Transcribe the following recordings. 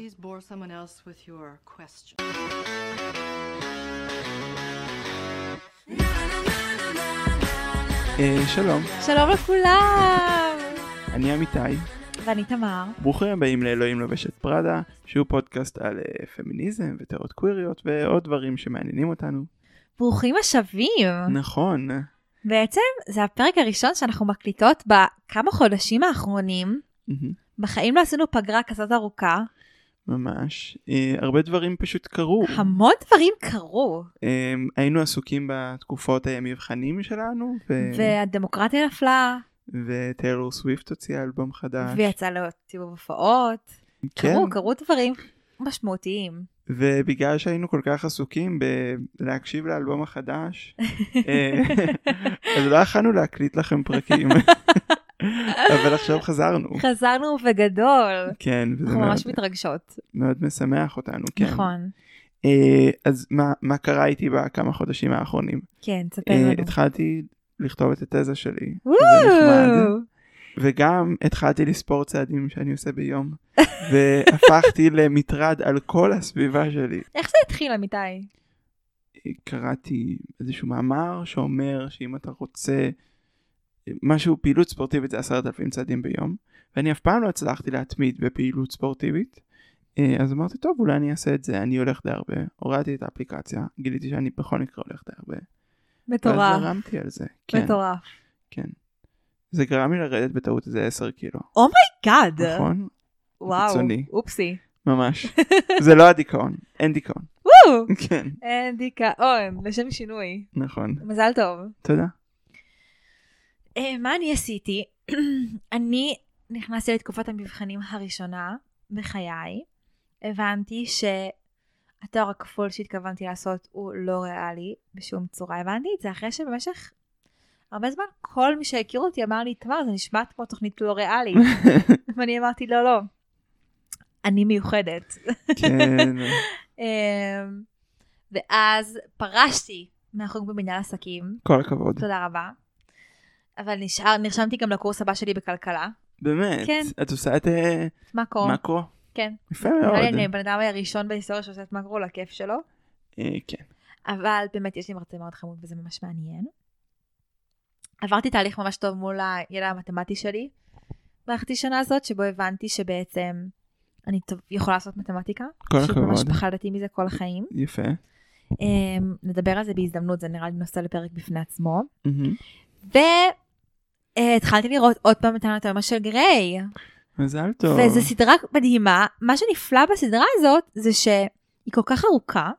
please bore someone else with your question. אה, שלום, שלום לכולם! אני אמיתי, ואני תמר. ברוכים הבאים לאלוהים לובשת פראדה, שהוא פודקאסט על אה, פמיניזם ותיאוריות קוויריות ועוד דברים שמעניינים אותנו. ברוכים השבים. נכון, בעצם זה הפרק הראשון שאנחנו מקליטות בכמה חודשים האחרונים. מהמם, בחיים לא עשינו פגרה כזאת ארוכה. ממש. אה, הרבה דברים פשוט קרו. המון דברים קרו. אה, היינו עסוקים בתקופות המבחנים שלנו, ו- והדמוקרטיה נפלה, וטיילור סוויפט הוציאה אלבום חדש. ויצא לו סיבוב הופעות. כן, קרו, קרו דברים משמעותיים. ובגלל שהיינו כל כך עסוקים בלהקשיב לאלבום החדש, אה, אז לא יכלנו להקליט לכם פרקים. אבל עכשיו חזרנו. חזרנו בגדול. כן, וזה אנחנו מאוד, ממש מתרגשות. מאוד משמח אותנו, כן. נכון. אה, אז מה, מה קרה איתי בכמה חודשים האחרונים? כן, תספר אה, לנו. התחלתי לכתוב את התזה שלי, וואו! זה נחמד. וגם התחלתי לספור צעדים שאני עושה ביום, והפכתי למטרד על כל הסביבה שלי. איך זה התחיל, אמיתי? קראתי איזשהו מאמר שאומר שאם אתה רוצה משהו פעילות ספורטיבית זה עשרת אלפים צעדים ביום ואני אף פעם לא הצלחתי להתמיד בפעילות ספורטיבית אה, אז אמרתי טוב אולי אני אעשה את זה אני הולך די הרבה הורדתי את האפליקציה גיליתי שאני בכל מקרה הולך די הרבה ואז מטורף. הרמתי על זה כן מטורף. כן זה גרם לי לרדת בטעות איזה 10 קילו גאד. נכון וואו. קיצוני. אופסי. ממש זה לא הדיכאון אין דיכאון וואו. כן אין דיכאון, לשם שינוי. נכון מזל טוב. תודה מה אני עשיתי? אני נכנסתי לתקופת המבחנים הראשונה בחיי. הבנתי שהתואר הכפול שהתכוונתי לעשות הוא לא ריאלי בשום צורה. הבנתי את זה אחרי שבמשך הרבה זמן כל מי שהכיר אותי אמר לי, תמר, זה נשמע כמו תוכנית לא ריאלית. ואני אמרתי, לא, לא. אני מיוחדת. כן אמ, ואז פרשתי מהחוג במנהל עסקים, כל הכבוד תודה רבה. אבל נשאר, נרשמתי גם לקורס הבא שלי בכלכלה. באמת? כן. את עושה את אה, מקרו. מקרו? כן. יפה מאוד. אני הבן אדם הראשון בהיסטוריה שעושה את מקרו לכיף שלו. אה, כן. אבל באמת יש לי מרצה מאוד חמוד וזה ממש מעניין. עברתי תהליך ממש טוב מול הידע המתמטי שלי בחצי שנה הזאת, שבו הבנתי שבעצם אני טוב, יכולה לעשות מתמטיקה. כל הכבוד. פחדתי מזה כל החיים. יפה. Um, נדבר על זה בהזדמנות, זה נראה לי נושא לפרק בפני עצמו. מהמם. והתחלתי לראות עוד פעם את האנטומיה של גריי. מזל טוב. וזו סדרה מדהימה. מה שנפלא בסדרה הזאת זה שהיא כל כך ארוכה,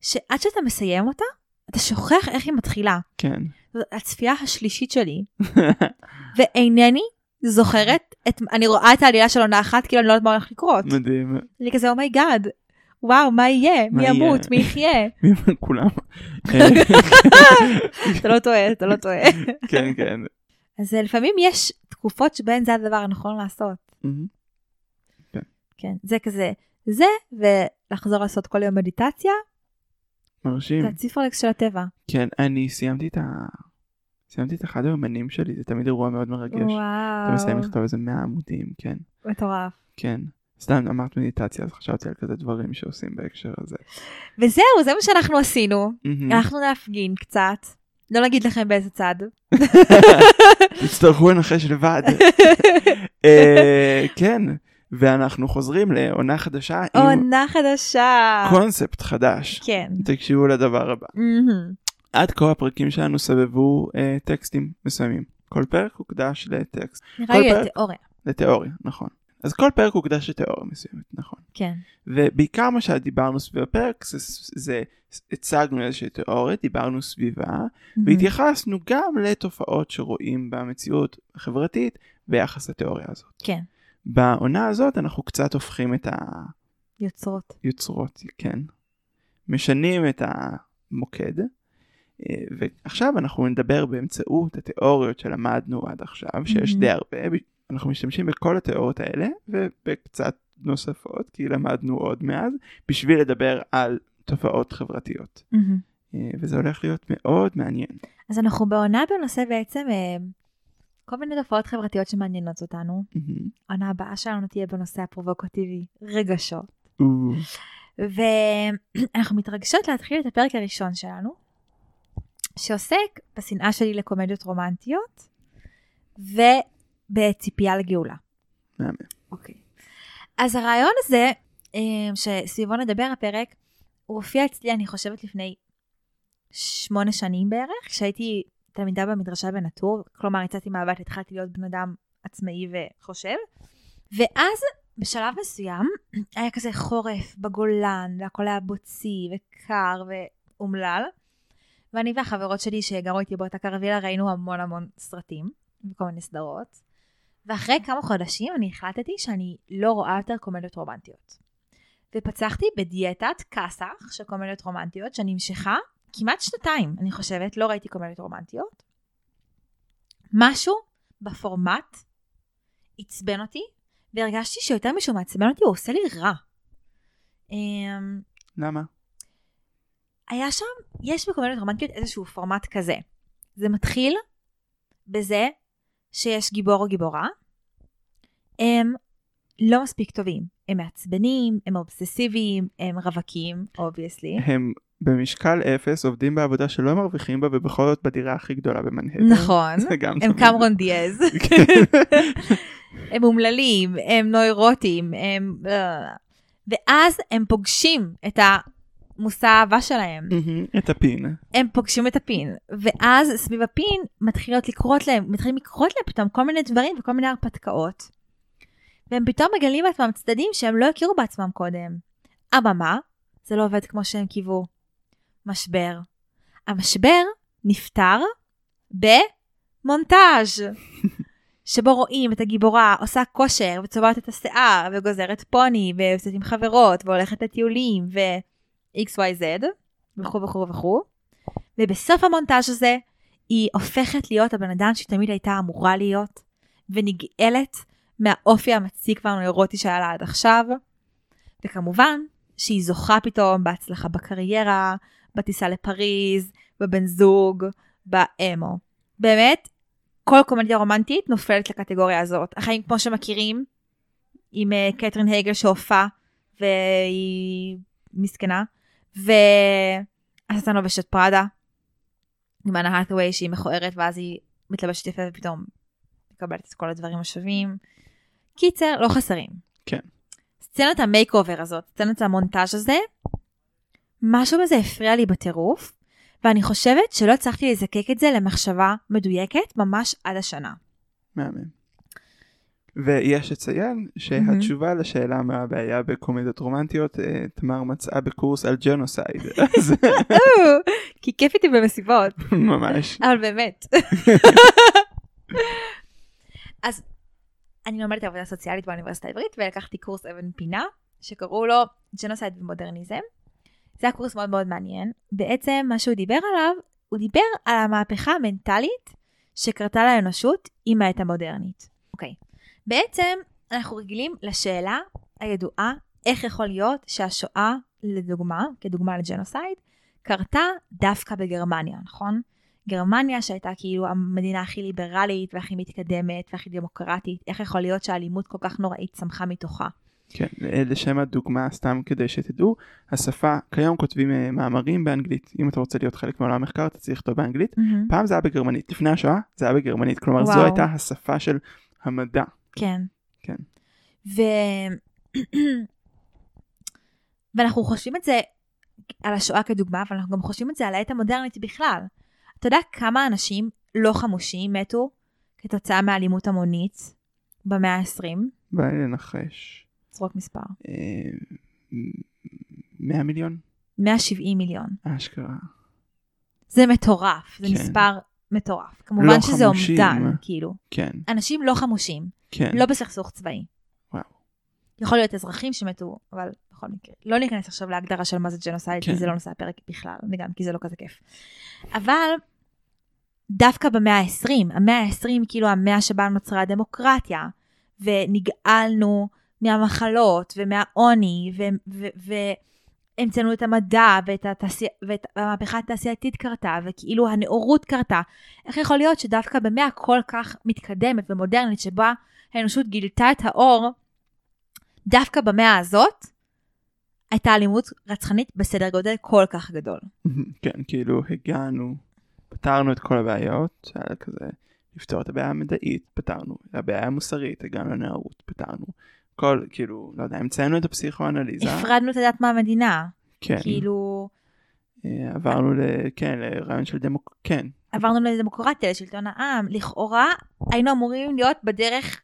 שעד שאתה מסיים אותה, אתה שוכח איך היא מתחילה. כן. זו הצפייה השלישית שלי, ואינני זוכרת, את, אני רואה את העלילה של עונה אחת, כאילו אני לא יודעת מה הולך לקרות. מדהים. אני כזה, oh my God, וואו, מה יהיה? מי ימות? מי יחיה? כולם. אה, אתה לא טועה, אתה לא טועה. כן, כן. אז אה, לפעמים יש תקופות שבהן זה הדבר הנכון לעשות. מהמם. כן, זה כזה, זה, ולחזור לעשות כל יום מדיטציה, מרשים. זה הציפרלקס של הטבע. כן, אני סיימתי את ה... סיימתי את אחד היומנים שלי, זה תמיד אירוע מאוד מרגש. אתה מסיים וואו, לכתוב איזה 100 עמודים, כן. מטורף. כן. סתם אמרת מדיטציה, אז חשבתי על כזה דברים שעושים בהקשר הזה. וזהו, זה מה שאנחנו עשינו. מהמם. הלכנו להפגין קצת. לא נגיד לכם באיזה צד. תצטרכו לנחש לבד. אה, כן, ואנחנו חוזרים לעונה חדשה עונה חדשה. קונספט חדש. כן. תקשיבו לדבר הבא. עד כה הפרקים שלנו סבבו אה, טקסטים מסוימים. כל פרק הוקדש לטקסט. נראה לי לתיאוריה. לתיאוריה, נכון. אז כל פרק הוקדש לתיאוריה מסוימת, נכון. כן. ובעיקר מה שדיברנו סביב הפרק זה, זה הצגנו איזושהי תיאוריה, דיברנו סביבה, והתייחסנו גם לתופעות שרואים במציאות החברתית ביחס לתיאוריה הזאת. כן. בעונה הזאת אנחנו קצת הופכים את יוצרות. היוצרות, כן. משנים את המוקד, אה, ועכשיו אנחנו נדבר באמצעות התיאוריות שלמדנו עד עכשיו, שיש מהמם. די הרבה, אנחנו משתמשים בכל התיאוריות האלה ובקצת נוספות, כי למדנו עוד מאז, בשביל לדבר על תופעות חברתיות. אה, וזה הולך להיות מאוד מעניין. אז אנחנו בעונה בנושא בעצם אה, כל מיני תופעות חברתיות שמעניינות אותנו. מהמם. העונה הבאה שלנו תהיה בנושא הפרובוקטיבי, רגשות. ואנחנו מתרגשות להתחיל את הפרק הראשון שלנו, שעוסק בשנאה שלי לקומדיות רומנטיות, ובציפייה לגאולה. מהמם. אוקיי. אז הרעיון הזה, אה, שסביבו נדבר הפרק, הוא הופיע אצלי, אני חושבת, לפני שמונה שנים בערך, כשהייתי תלמידה במדרשה בנטור, כלומר יצאתי מהבית, התחלתי להיות בן אדם עצמאי וחושב, ואז בשלב מסוים היה כזה חורף בגולן, והכל היה בוצי וקר ואומלל, ואני והחברות שלי שגרו איתי באותה קרווילה ראינו המון המון סרטים וכל מיני סדרות, ואחרי כמה חודשים אני החלטתי שאני לא רואה יותר קומדיות רומנטיות. ופצחתי בדיאטת כסח של קומדיות רומנטיות שנמשכה כמעט שנתיים, אני חושבת, לא ראיתי קומדיות רומנטיות. משהו בפורמט עצבן אותי, והרגשתי שיותר משהו מעצבן אותי, הוא עושה לי רע. אמ, למה? היה שם, יש בקומדיות רומנטיות איזשהו פורמט כזה. זה מתחיל בזה שיש גיבור או גיבורה, הם לא מספיק טובים. הם מעצבנים, הם אובססיביים, הם רווקים, obviously. הם במשקל אפס עובדים בעבודה שלא מרוויחים בה ובכל זאת בדירה הכי גדולה במנהטן. נכון, הם. קמרון דיאז. כן. הם אומללים, הם נוירוטים, הם... אה. ואז הם פוגשים את המושא האהבה שלהם. את הפין. הם פוגשים את הפין, ואז סביב הפין מתחילות לקרות להם, מתחילים לקרות להם פתאום כל מיני דברים וכל מיני הרפתקאות. והם פתאום מגלים בעצמם צדדים שהם לא הכירו בעצמם קודם. אממה, זה לא עובד כמו שהם קיוו. משבר. המשבר נפתר במונטאז' שבו רואים את הגיבורה עושה כושר וצובעת את השיער וגוזרת פוני ויוצאת עם חברות והולכת לטיולים ו-XYZ וכו' וכו' וכו'. ובסוף המונטאז' הזה היא הופכת להיות הבן אדם שהיא תמיד הייתה אמורה להיות ונגאלת מהאופי המציק והנוירוטי שהיה לה עד עכשיו. וכמובן שהיא זוכה פתאום בהצלחה בקריירה, בטיסה לפריז, בבן זוג, באמו. באמת, כל קומדיה רומנטית נופלת לקטגוריה הזאת. החיים כמו שמכירים, עם uh, קתרין הייגל שהופיעה, והיא מסכנה, והשטן לובש את פראדה, עם אנה האת'ווי שהיא מכוערת, ואז היא מתלבשת יפה ופתאום מקבלת את כל הדברים השווים. קיצר, לא חסרים. כן. סצנת ה makeover הזאת, סצנת המונטאז' הזה, משהו בזה הפריע לי בטירוף, ואני חושבת שלא הצלחתי לזקק את זה למחשבה מדויקת ממש עד השנה. מהמם. ויש לציין שהתשובה לשאלה מה הבעיה בקומדיות רומנטיות אה, תמר מצאה בקורס על genocide כי כיף איתי במסיבות, ממש אבל באמת. אז אני לומדת עבודה סוציאלית באוניברסיטה העברית ולקחתי קורס אבן פינה שקראו לו genocide ומודרניזם. זה היה קורס מאוד מאוד מעניין. בעצם מה שהוא דיבר עליו, הוא דיבר על המהפכה המנטלית שקרתה לאנושות עם העת המודרנית. אוקיי. בעצם אנחנו רגילים לשאלה הידועה איך יכול להיות שהשואה, לדוגמה, כדוגמה לג'נוסייד, קרתה דווקא בגרמניה, נכון? גרמניה שהייתה כאילו המדינה הכי ליברלית והכי מתקדמת והכי דמוקרטית, איך יכול להיות שהאלימות כל כך נוראית צמחה מתוכה? כן אה, לשם הדוגמה סתם כדי שתדעו השפה כיום כותבים אה, מאמרים באנגלית אם אתה רוצה להיות חלק מעולם המחקר אתה צריך לכתוב באנגלית פעם זה היה בגרמנית לפני השואה זה היה בגרמנית כלומר זו וואו. הייתה השפה של המדע כן. כן. ו... ואנחנו חושבים את זה על השואה כדוגמה, אבל אנחנו גם חושבים את זה על העת המודרנית בכלל. אתה יודע כמה אנשים לא חמושים מתו כתוצאה מאלימות המונית במאה ה-20? בא לי לנחש זרוק מספר. אה, 100 מיליון 170 מיליון. אשכרה זה מטורף, זה כן. מספר מטורף. כמובן לא שזה חמושים. אומדן, כאילו. כן אנשים לא חמושים, כן לא בסכסוך צבאי. וואו. יכול להיות אזרחים שמתו, אבל בכל מקרה. לא ניכנס עכשיו להגדרה של מה זה ג'נוסייד, כן. כי זה לא נושא הפרק בכלל, וגם כי זה לא כזה כיף. אבל דווקא במאה ה-20, המאה ה-20 כאילו המאה שבה נוצרה הדמוקרטיה, ונגאלנו מהמחלות ומהעוני, המצאנו את המדע ואת, התעשי... ואת המהפכה התעשייתית קרתה, וכאילו הנאורות קרתה. איך יכול להיות שדווקא במאה כל כך מתקדמת ומודרנית, שבה האנושות גילתה את האור, דווקא במאה הזאת, הייתה אלימות רצחנית בסדר גודל כל כך גדול. כן, כאילו הגענו, פתרנו את כל הבעיות, היה כזה לפתור את הבעיה המדעית, פתרנו, הבעיה המוסרית, הגענו לנאורות, פתרנו. כל, כאילו, לא יודע, המצאנו את הפסיכואנליזה. הפרדנו את הדת מהמדינה. כן. כאילו, אה, עברנו ל... כן, לרעיון של דמוק... כן. עברנו לדמוקרטיה, לשלטון העם. לכאורה, היינו אמורים להיות בדרך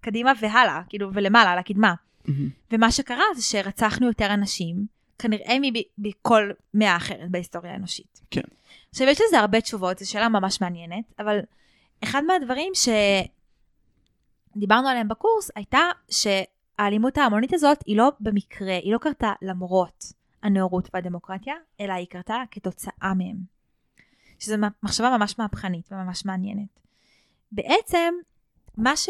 קדימה והלאה, כאילו, ולמעלה, לקדמה. ומה שקרה זה שרצחנו יותר אנשים, כנראה מכל מאה אחרת בהיסטוריה האנושית. כן. עכשיו, יש לזה הרבה תשובות, זו שאלה ממש מעניינת, אבל אחד מהדברים שדיברנו עליהם בקורס הייתה שהאלימות ההמונית הזאת היא לא במקרה, היא לא קרתה למרות הנאורות והדמוקרטיה, אלא היא קרתה כתוצאה מהם. שזו מחשבה ממש מהפכנית וממש מעניינת. בעצם, מה ש...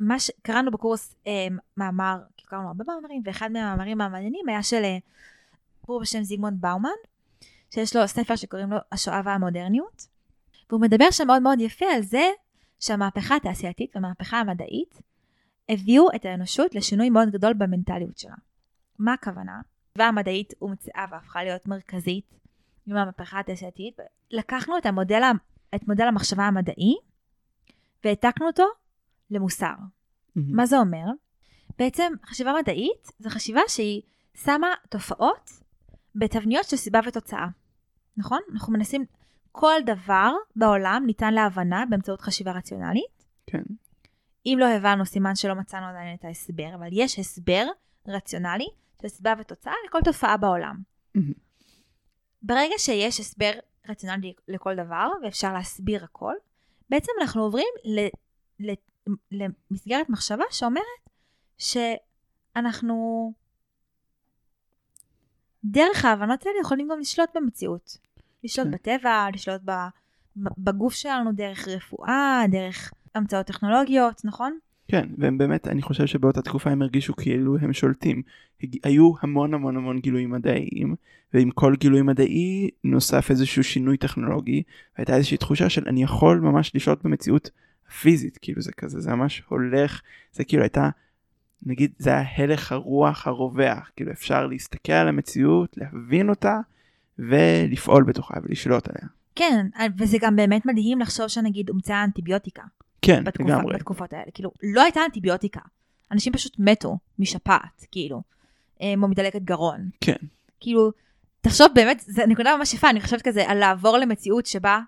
מה שקראנו בקורס אה, מאמר, כי קראנו הרבה מאמרים, ואחד מהמאמרים המעניינים היה של אה, בחור בשם זיגמונד באומן, שיש לו ספר שקוראים לו השואה והמודרניות, והוא מדבר שם מאוד מאוד יפה על זה שהמהפכה התעשייתית והמהפכה המדעית הביאו את האנושות לשינוי מאוד גדול במנטליות שלה. מה הכוונה? והמדעית הומצאה והפכה להיות מרכזית עם המהפכה התעשייתית. לקחנו את המודל, את מודל המחשבה המדעי והעתקנו אותו למוסר. מהמם. מה זה אומר? בעצם חשיבה מדעית זו חשיבה שהיא שמה תופעות בתבניות של סיבה ותוצאה. נכון? אנחנו מנסים, כל דבר בעולם ניתן להבנה באמצעות חשיבה רציונלית. כן. אם לא הבנו, סימן שלא מצאנו עדיין את ההסבר, אבל יש הסבר רציונלי של סיבה ותוצאה לכל תופעה בעולם. ברגע שיש הסבר רציונלי לכל דבר, ואפשר להסביר הכל, בעצם אנחנו עוברים ל, ל, למסגרת מחשבה שאומרת שאנחנו דרך ההבנות האלה יכולים גם לשלוט במציאות. לשלוט כן. בטבע, לשלוט בגוף שלנו דרך רפואה, דרך המצאות טכנולוגיות, נכון? כן, והם באמת, אני חושב שבאותה תקופה הם הרגישו כאילו הם שולטים. היו המון המון המון גילויים מדעיים, ועם כל גילוי מדעי נוסף איזשהו שינוי טכנולוגי, והייתה איזושהי תחושה של אני יכול ממש לשלוט במציאות פיזית, כאילו זה כזה, זה ממש הולך, זה כאילו הייתה, נגיד, זה היה הלך הרוח הרווח, כאילו אפשר להסתכל על המציאות, להבין אותה, ולפעול בתוכה ולשלוט עליה. כן, וזה גם באמת מדהים לחשוב שנגיד הומצאה אנטיביוטיקה. כן, בתקופה, לגמרי. בתקופות האלה. כאילו, לא הייתה אנטיביוטיקה. אנשים פשוט מתו משפעת, כאילו, אה, או מדלקת גרון. כן. כאילו, תחשוב באמת, זו נקודה ממש יפה, אני חושבת כזה על לעבור למציאות שבה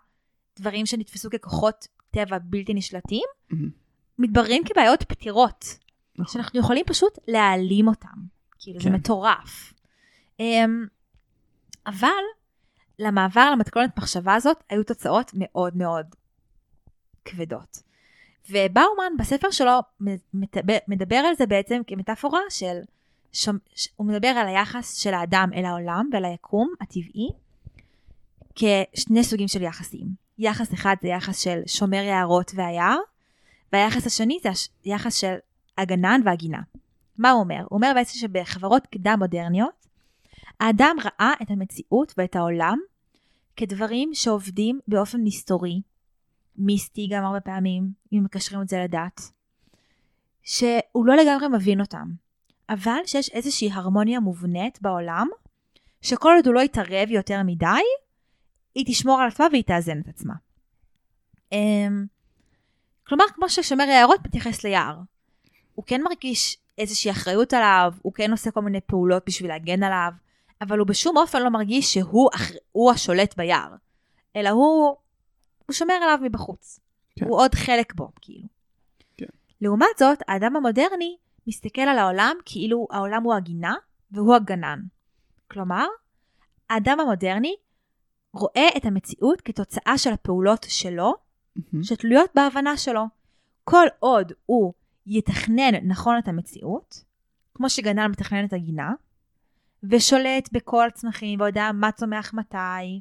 דברים שנתפסו ככוחות טבע בלתי נשלטים, מהמם. מתבררים כבעיות פתירות, נכון. שאנחנו יכולים פשוט להעלים אותם. כאילו, זה כן. מטורף. אמ, אבל למעבר למתכונת מחשבה הזאת היו תוצאות מאוד מאוד כבדות. ובאומן בספר שלו מדבר, על זה בעצם כמטאפורה של, שומ, ש, הוא מדבר על היחס של האדם אל העולם ואל היקום הטבעי כשני סוגים של יחסים. יחס אחד זה יחס של שומר יערות והיער, והיחס השני זה יחס של הגנן והגינה. מה הוא אומר? הוא אומר בעצם שבחברות קדם מודרניות, האדם ראה את המציאות ואת העולם כדברים שעובדים באופן מסתורי, מיסטי גם הרבה פעמים, אם מקשרים את זה לדת, שהוא לא לגמרי מבין אותם, אבל שיש איזושהי הרמוניה מובנית בעולם, שכל עוד הוא לא יתערב יותר מדי, היא תשמור על עצמה והיא תאזן את עצמה. אמ, כלומר, כמו ששומר היערות מתייחס ליער. הוא כן מרגיש איזושהי אחריות עליו, הוא כן עושה כל מיני פעולות בשביל להגן עליו, אבל הוא בשום אופן לא מרגיש שהוא אח... השולט ביער, אלא הוא, הוא שומר עליו מבחוץ. כן. הוא עוד חלק בו, כאילו. כן. לעומת זאת, האדם המודרני מסתכל על העולם כאילו העולם הוא הגינה והוא הגנן. כלומר, האדם המודרני רואה את המציאות כתוצאה של הפעולות שלו, מהמם. שתלויות בהבנה שלו. כל עוד הוא יתכנן נכון את המציאות, כמו שגנן מתכנן את הגינה, ושולט בכל הצמחים, ויודע מה צומח מתי,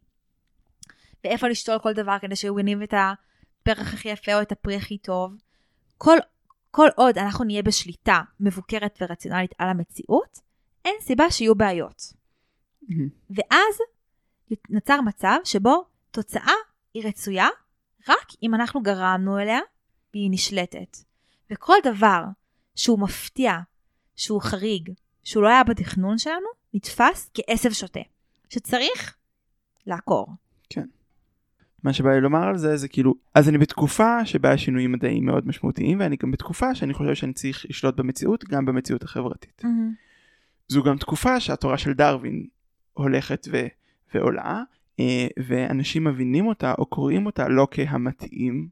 ואיפה לשתול כל דבר כדי שהוא יניב את הפרח הכי יפה או את הפרי הכי טוב. כל, כל עוד אנחנו נהיה בשליטה מבוקרת ורציונלית על המציאות, אין סיבה שיהיו בעיות. מהמם. ואז נוצר מצב שבו תוצאה היא רצויה רק אם אנחנו גרמנו אליה והיא נשלטת. וכל דבר שהוא מפתיע, שהוא חריג, שהוא לא היה בתכנון שלנו, נתפס כעשב שוטה, שצריך לעקור. מה שבא לי לומר על זה זה כאילו אז אני בתקופה שבה יש שינויים מדעיים מאוד משמעותיים ואני גם בתקופה שאני חושב שאני צריך לשלוט במציאות גם במציאות החברתית. זו גם תקופה שהתורה של דרווין הולכת ו- ועולה אה, ואנשים מבינים אותה או קוראים אותה לא כהמתאים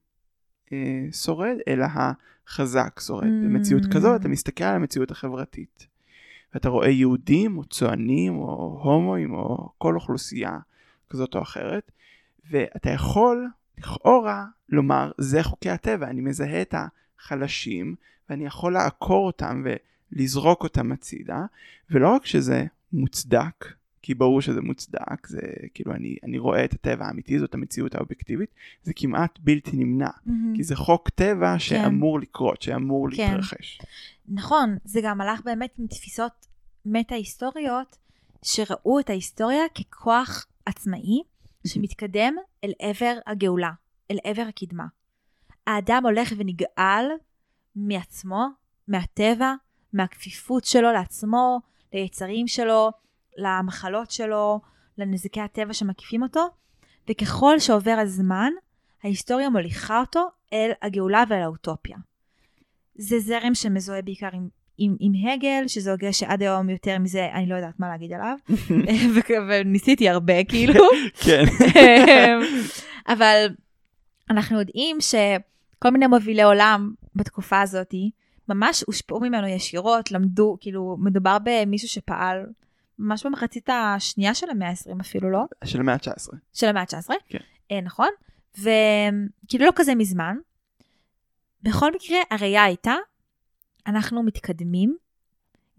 אה, שורד אלא החזק שורד. Mm. במציאות כזאת אתה מסתכל על המציאות החברתית ואתה רואה יהודים או צוענים או הומואים או כל אוכלוסייה כזאת או אחרת ואתה יכול לכאורה לומר זה חוקי הטבע אני מזהה את החלשים ואני יכול לעקור אותם ולזרוק אותם הצידה. ולא רק שזה מוצדק כי ברור שזה מוצדק זה כאילו אני, אני רואה את הטבע האמיתי זאת המציאות האובייקטיבית זה כמעט בלתי נמנע כי זה חוק טבע שאמור לקרות שאמור כן. להתרחש. נכון, זה גם הלך באמת מתפיסות מטה-היסטוריות שראו את ההיסטוריה ככוח עצמאי שמתקדם אל עבר הגאולה, אל עבר הקדמה. האדם הולך ונגאל מעצמו, מהטבע, מהכפיפות שלו לעצמו, ליצרים שלו, למחלות שלו, לנזקי הטבע שמקיפים אותו, וככל שעובר הזמן, ההיסטוריה מוליכה אותו אל הגאולה ואל האוטופיה. זה זרם שמזוהה בעיקר עם, עם, עם הגל, שזה הוגה שעד היום יותר מזה, אני לא יודעת מה להגיד עליו, ו- וניסיתי הרבה כאילו, כן. אבל אנחנו יודעים שכל מיני מובילי עולם בתקופה הזאת ממש הושפעו ממנו ישירות, למדו, כאילו מדובר במישהו שפעל ממש במחצית השנייה של המאה ה-20 אפילו לא, של המאה ה-19. של המאה ה-19, כן. אה, נכון, וכאילו לא כזה מזמן. בכל מקרה הראייה הייתה, אנחנו מתקדמים,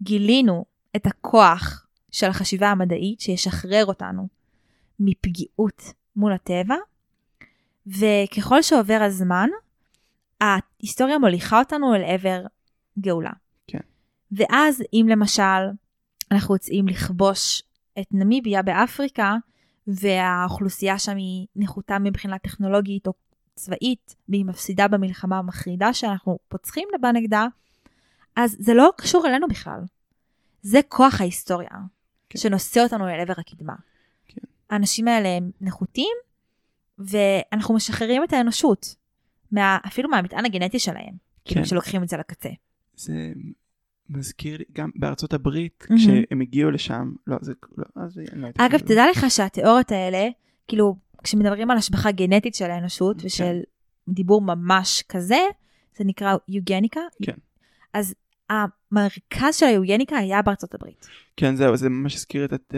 גילינו את הכוח של החשיבה המדעית שישחרר אותנו מפגיעות מול הטבע, וככל שעובר הזמן, ההיסטוריה מוליכה אותנו אל עבר גאולה. כן. ואז אם למשל אנחנו יוצאים לכבוש את נמיביה באפריקה, והאוכלוסייה שם היא נחותה מבחינה טכנולוגית או צבאית, והיא מפסידה במלחמה המחרידה שאנחנו פוצחים בה נגדה, אז זה לא קשור אלינו בכלל. זה כוח ההיסטוריה, כן. שנושא אותנו אל עבר הקדמה. כן. האנשים האלה הם נחותים, ואנחנו משחררים את האנושות, מה, אפילו מהמטען הגנטי שלהם, כאילו כן. שלוקחים את זה לקצה. זה מזכיר לי גם בארצות הברית מהמם. כשהם הגיעו לשם לא זה לא אז אני לא יודעת. אגב, תדע לך שהתיאוריות האלה, כאילו, כשמדברים על השבחה גנטית של האנושות כן. ושל דיבור ממש כזה, זה נקרא יוגניקה. כן. אז המרכז של היוגניקה היה בארצות הברית. כן זהו זה ממש הזכיר את הת...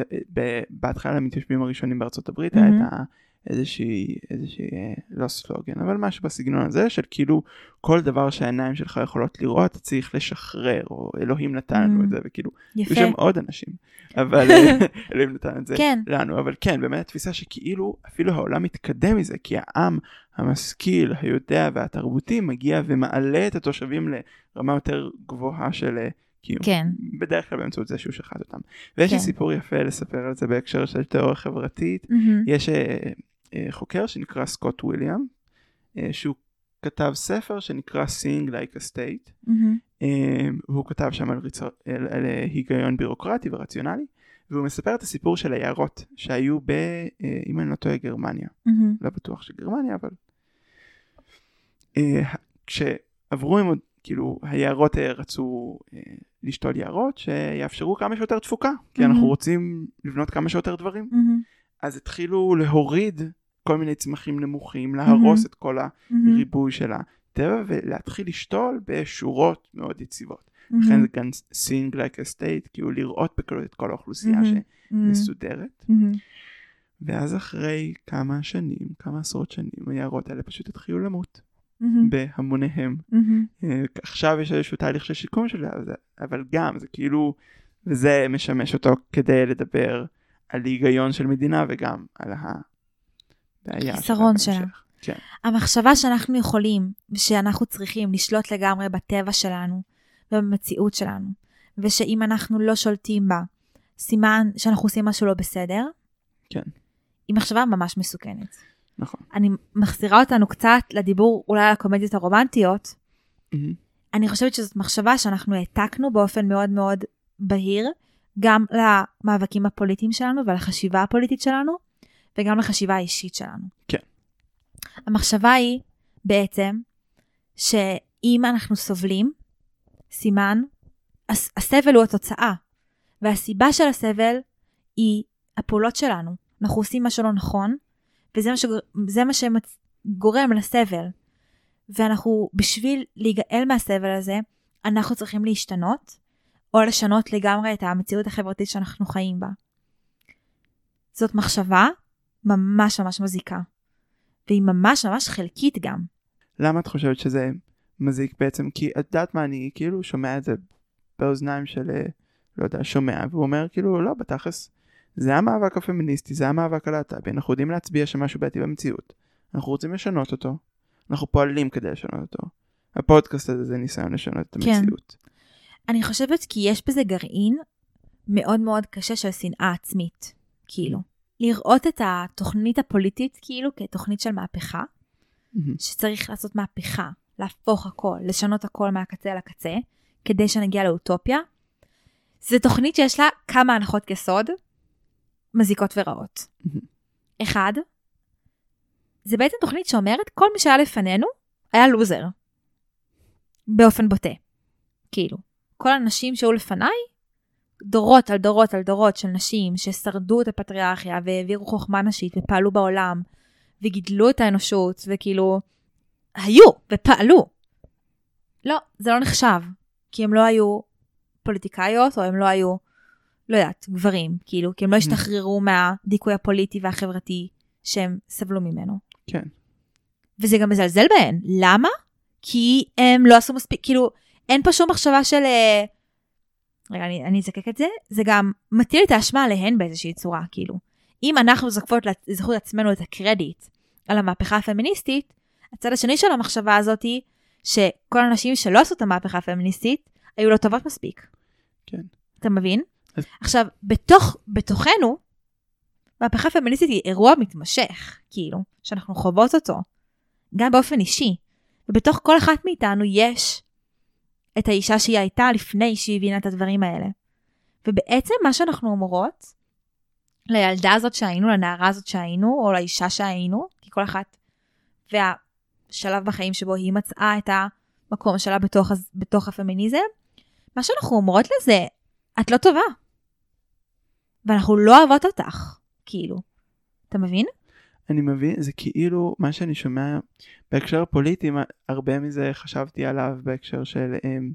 בהתחלה למתיישבים הראשונים בארצות הברית מהמם. היה את ה... איזושהי איזושהי אה, לא סלוגן אבל משהו בסגנון הזה של כאילו כל דבר שהעיניים שלך יכולות לראות צריך לשחרר או אלוהים נתן לנו את זה וכאילו יפה. שם עוד אנשים אבל אה, אלוהים נתן את זה כן. לנו אבל כן באמת התפיסה שכאילו אפילו העולם מתקדם מזה כי העם המשכיל היודע והתרבותי מגיע ומעלה את התושבים לרמה יותר גבוהה של קיום. כן. בדרך כלל באמצעות זה שהוא שחט אותם. ויש לי כן. סיפור יפה לספר על זה בהקשר של תיאוריה חברתית. מהמם. יש אה, אה, חוקר שנקרא סקוט וויליאם אה, שהוא כתב ספר שנקרא Seeing Like a State מהמם. אה, והוא כתב שם על, ריצו, על, על אה, היגיון בירוקרטי ורציונלי והוא מספר את הסיפור של היערות שהיו ב... אה, אם אני לא טועה גרמניה מהמם. לא בטוח שגרמניה אבל אה, כשעברו עם עוד כאילו היערות רצו אה, לשתול יערות שיאפשרו כמה שיותר תפוקה כי מהמם. אנחנו רוצים לבנות כמה שיותר דברים מהמם. אז התחילו להוריד כל מיני צמחים נמוכים להרוס מהמם. את כל. הריבוי של הטבע ולהתחיל לשתול בשורות מאוד יציבות. לכן זה גם seeing like a state כאילו לראות בקלות את כל האוכלוסייה. שמסודרת. ואז אחרי כמה שנים, כמה עשרות שנים, היערות האלה פשוט התחילו למות מהמם. בהמוניהם. אה, עכשיו יש איזשהו תהליך של שיקום של זה, אבל גם זה כאילו, וזה משמש אותו כדי לדבר על היגיון של מדינה וגם על הבעיה חיסרון שלה. כן, המחשבה שאנחנו יכולים ושאנחנו צריכים לשלוט לגמרי בטבע שלנו ובמציאות שלנו ושאם אנחנו לא שולטים בה, סימן שאנחנו עושים משהו לא בסדר, כן. היא מחשבה ממש מסוכנת. נכון. אני מחזירה אותנו קצת לדיבור אולי על הקומדיות הרומנטיות. מהמם. אני חושבת שזאת מחשבה שאנחנו העתקנו באופן מאוד מאוד בהיר, גם למאבקים הפוליטיים שלנו ולחשיבה הפוליטית שלנו, וגם לחשיבה האישית שלנו. כן. המחשבה היא בעצם שאם אנחנו סובלים, סימן, הס- הסבל הוא התוצאה, והסיבה של הסבל היא הפעולות שלנו. אנחנו עושים משהו לא נכון, וזה מה, שגור... מה שגורם לסבל. ואנחנו, בשביל להיגאל מהסבל הזה, אנחנו צריכים להשתנות, או לשנות לגמרי את המציאות החברתית שאנחנו חיים בה. זאת מחשבה ממש ממש מזיקה, והיא ממש ממש חלקית גם. למה את חושבת שזה מזיק בעצם? כי את יודעת מה, אני כאילו שומע את זה באוזניים של, אה, לא יודע, שומע, והוא אומר כאילו, לא, בתכלס, זה המאבק הפמיניסטי, זה המאבק הלהט"בי, אנחנו יודעים להצביע שמשהו בעייתי במציאות. אנחנו רוצים לשנות אותו, אנחנו פועלים כדי לשנות אותו. הפודקאסט הזה זה ניסיון לשנות את כן. המציאות. אני חושבת כי יש בזה גרעין מאוד מאוד קשה של שנאה עצמית, כאילו. לראות את התוכנית הפוליטית כאילו כתוכנית של מהפכה. שצריך לעשות מהפכה, להפוך הכל, לשנות הכל מהקצה לקצה, כדי שנגיע לאוטופיה. זו תוכנית שיש לה כמה הנחות יסוד, מזיקות ורעות. אחד, זה בעצם תוכנית שאומרת כל מי שהיה לפנינו היה לוזר. באופן בוטה. כאילו, כל הנשים שהיו לפניי, דורות על דורות על דורות של נשים ששרדו את הפטריארכיה והעבירו חוכמה נשית ופעלו בעולם וגידלו את האנושות וכאילו היו ופעלו. לא, זה לא נחשב, כי הם לא היו פוליטיקאיות או הם לא היו, לא יודעת, גברים, כאילו, כי הם לא השתחררו מהדיכוי הפוליטי והחברתי שהם סבלו ממנו. כן. וזה גם מזלזל בהן. למה? כי הם לא עשו מספיק, כאילו, אין פה שום מחשבה של... אה, רגע, אני, אני אזקק את זה. זה גם מטיל את האשמה עליהן באיזושהי צורה, כאילו. אם אנחנו זוקפות לזכות עצמנו את הקרדיט על המהפכה הפמיניסטית, הצד השני של המחשבה הזאת היא שכל הנשים שלא עשו את המהפכה הפמיניסטית, היו לא טובות מספיק. כן. אתה מבין? עכשיו, בתוך, בתוכנו, מהפכה פמיניסטית היא אירוע מתמשך, כאילו, שאנחנו חוות אותו, גם באופן אישי. ובתוך כל אחת מאיתנו יש את האישה שהיא הייתה לפני שהיא הבינה את הדברים האלה. ובעצם מה שאנחנו אומרות לילדה הזאת שהיינו, לנערה הזאת שהיינו, או לאישה שהיינו, כי כל אחת והשלב בחיים שבו היא מצאה את המקום שלה בתוך, בתוך הפמיניזם, מה שאנחנו אומרות לזה, את לא טובה. ואנחנו לא אוהבות אותך, כאילו. אתה מבין? אני מבין, זה כאילו מה שאני שומע בהקשר הפוליטי, הרבה מזה חשבתי עליו בהקשר של um,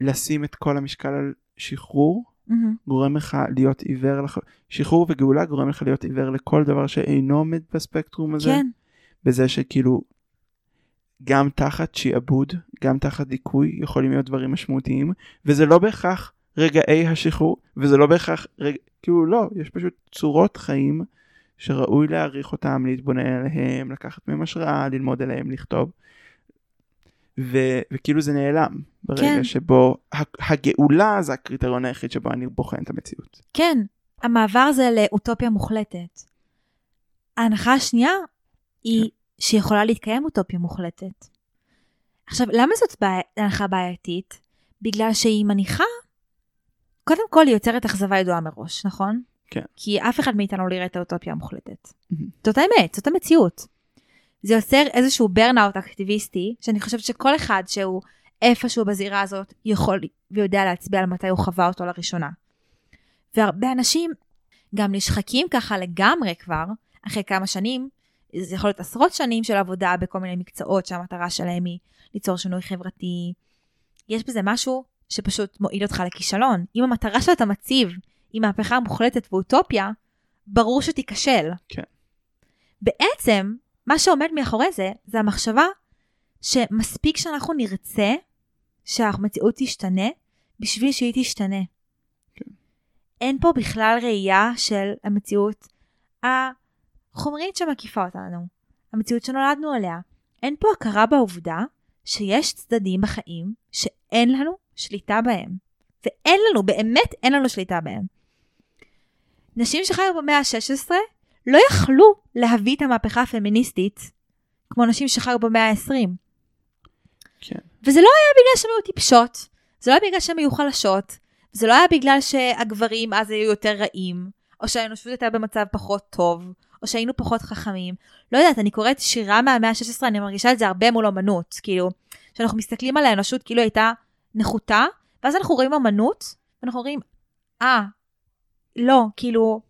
לשים את כל המשקל על שחרור, גורם לך להיות עיוור, לח... שחרור וגאולה גורם לך להיות עיוור לכל דבר שאינו עומד בספקטרום הזה, כן, בזה שכאילו גם תחת שעבוד, גם תחת דיכוי יכולים להיות דברים משמעותיים, וזה לא בהכרח רגעי השחרור, וזה לא בהכרח, רג... כאילו לא, יש פשוט צורות חיים שראוי להעריך אותם, להתבונן עליהם, לקחת מהם השראה, ללמוד עליהם, לכתוב. ו... וכאילו זה נעלם ברגע כן. שבו הגאולה זה הקריטריון היחיד שבו אני בוחן את המציאות. כן. המעבר הזה לאוטופיה מוחלטת. ההנחה השנייה היא שיכולה להתקיים אוטופיה מוחלטת. עכשיו, למה זאת בעי... הנחה בעייתית? בגלל שהיא מניחה, קודם כל היא יוצרת אכזבה ידועה מראש, נכון? כן. כי אף אחד מאיתנו לא יראה את האוטופיה המוחלטת. זאת האמת, זאת המציאות. זה יוצר איזשהו ברנאוט אקטיביסטי, שאני חושבת שכל אחד שהוא איפשהו בזירה הזאת יכול ויודע להצביע על מתי הוא חווה אותו לראשונה. והרבה אנשים גם נשחקים ככה לגמרי כבר, אחרי כמה שנים, זה יכול להיות עשרות שנים של עבודה בכל מיני מקצועות שהמטרה שלהם היא ליצור שינוי חברתי. יש בזה משהו שפשוט מועיל אותך לכישלון. אם המטרה שאתה מציב היא מהפכה מוחלטת ואוטופיה, ברור שתיכשל. כן. בעצם, מה שעומד מאחורי זה, זה המחשבה שמספיק שאנחנו נרצה שהמציאות תשתנה בשביל שהיא תשתנה. כן. אין פה בכלל ראייה של המציאות החומרית שמקיפה אותנו, המציאות שנולדנו אליה. אין פה הכרה בעובדה שיש צדדים בחיים שאין לנו שליטה בהם, ואין לנו, באמת אין לנו שליטה בהם. נשים שחיו במאה ה-16 לא יכלו להביא את המהפכה הפמיניסטית כמו נשים שחיו במאה ה-20. כן. וזה לא היה בגלל שהן היו טיפשות, זה לא היה בגלל שהן היו חלשות, זה לא היה בגלל שהגברים אז היו יותר רעים, או שהאנושות הייתה במצב פחות טוב, או שהיינו פחות חכמים. לא יודעת, אני קוראת שירה מהמאה ה-16, אני מרגישה את זה הרבה מול אמנות. כאילו, כשאנחנו מסתכלים על האנושות כאילו הייתה נחותה, ואז אנחנו רואים אמנות, ואנחנו אומרים, אה, לא, כאילו,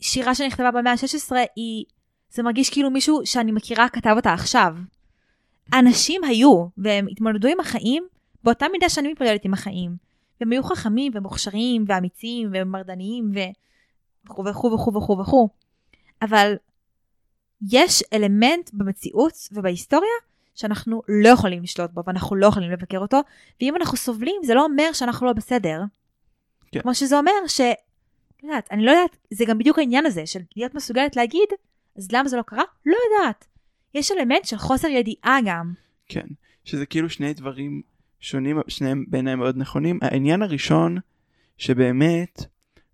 שירה שנכתבה במאה ה-16 היא, זה מרגיש כאילו מישהו שאני מכירה כתב אותה עכשיו. אנשים היו, והם התמודדו עם החיים באותה מידה שאני מתמודדת עם החיים. והם היו חכמים ומוכשרים ואמיצים ומרדניים וכו' וכו' וכו' וכו' וכו'. אבל יש אלמנט במציאות ובהיסטוריה שאנחנו לא יכולים לשלוט בו ואנחנו לא יכולים לבקר אותו, ואם אנחנו סובלים זה לא אומר שאנחנו לא בסדר. כן. כמו שזה אומר ש... לא יודעת, אני לא יודעת, זה גם בדיוק העניין הזה של להיות מסוגלת להגיד, אז למה זה לא קרה? לא יודעת. יש אלמנט של חוסר ידיעה גם. כן, שזה כאילו שני דברים שונים, שניהם בעיניי מאוד נכונים. העניין הראשון, שבאמת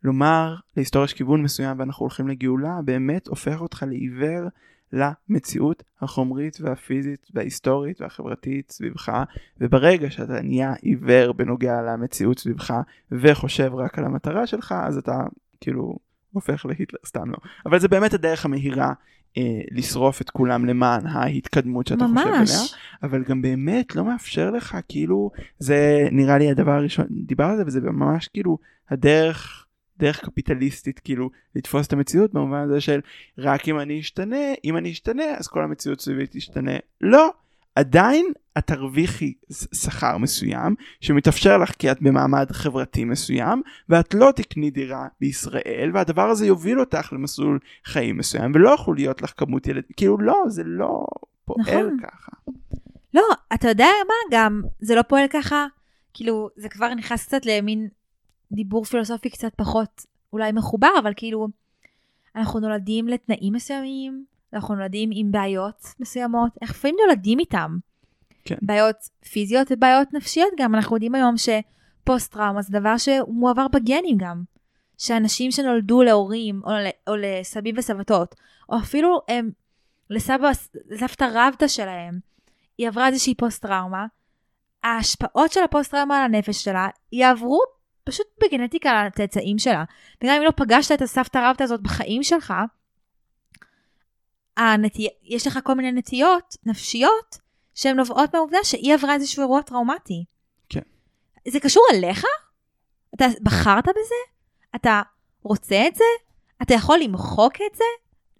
לומר להיסטוריה יש כיוון מסוים ואנחנו הולכים לגאולה, באמת הופך אותך לעיוור למציאות החומרית והפיזית וההיסטורית והחברתית סביבך, וברגע שאתה נהיה עיוור בנוגע למציאות סביבך וחושב רק על המטרה שלך, אז אתה כאילו הופך להיטלר, סתם לא. אבל זה באמת הדרך המהירה אה, לשרוף את כולם למען ההתקדמות שאתה ממש. חושב עליה, אבל גם באמת לא מאפשר לך, כאילו, זה נראה לי הדבר הראשון, דיבר על זה, וזה ממש כאילו הדרך, דרך קפיטליסטית, כאילו, לתפוס את המציאות במובן הזה של רק אם אני אשתנה, אם אני אשתנה, אז כל המציאות סביבי תשתנה. לא, עדיין את תרוויחי שכר מסוים שמתאפשר לך כי את במעמד חברתי מסוים ואת לא תקני דירה בישראל והדבר הזה יוביל אותך למסלול חיים מסוים ולא יכול להיות לך כמות ילדים כאילו לא זה לא פועל נכון. ככה. לא, אתה יודע מה גם, זה לא פועל ככה, כאילו, זה כבר נכנס קצת למין דיבור פילוסופי קצת פחות אולי מחובר, אבל כאילו, אנחנו נולדים לתנאים מסוימים, אנחנו נולדים עם בעיות מסוימות, אנחנו לפעמים נולדים איתם. כן. בעיות פיזיות ובעיות נפשיות גם, אנחנו יודעים היום שפוסט טראומה זה דבר שמועבר בגנים גם. שאנשים שנולדו להורים או, ל- או לסבים וסבתות, או אפילו הם לסבא, לסבתא רבתא שלהם, היא עברה איזושהי פוסט טראומה, ההשפעות של הפוסט טראומה על הנפש שלה יעברו פשוט בגנטיקה על הצאצאים שלה. וגם אם לא פגשת את הסבתא רבתא הזאת בחיים שלך, הנטי... יש לך כל מיני נטיות נפשיות שהן נובעות מהעובדה שהיא עברה איזשהו אירוע טראומטי. כן. זה קשור אליך? אתה בחרת בזה? אתה רוצה את זה? אתה יכול למחוק את זה?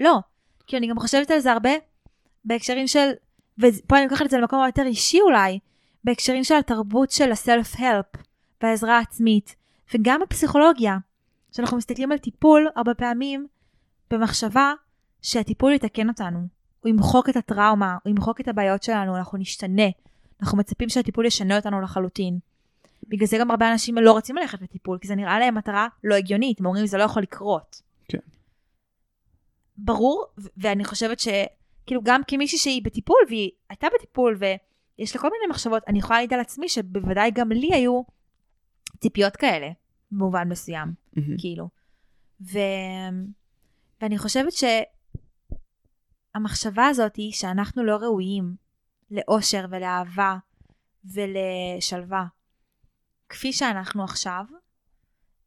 לא. כי אני גם חושבת על זה הרבה בהקשרים של, ופה אני לוקחת את זה למקום היותר אישי אולי, בהקשרים של התרבות של הסלף-הלפ והעזרה העצמית, וגם בפסיכולוגיה. כשאנחנו מסתכלים על טיפול, הרבה פעמים במחשבה שהטיפול יתקן אותנו. הוא ימחוק את הטראומה, הוא ימחוק את הבעיות שלנו, אנחנו נשתנה. אנחנו מצפים שהטיפול ישנה אותנו לחלוטין. בגלל זה גם הרבה אנשים לא רוצים ללכת לטיפול, כי זה נראה להם מטרה לא הגיונית, הם אומרים זה לא יכול לקרות. כן. ברור, ו- ואני חושבת שכאילו גם כמישהי שהיא בטיפול, והיא הייתה בטיפול, ויש לה כל מיני מחשבות, אני יכולה להעיד על עצמי שבוודאי גם לי היו ציפיות כאלה, במובן מסוים, מהמם. כאילו. ו... ואני חושבת שהמחשבה הזאת היא שאנחנו לא ראויים לאושר ולאהבה ולשלווה כפי שאנחנו עכשיו,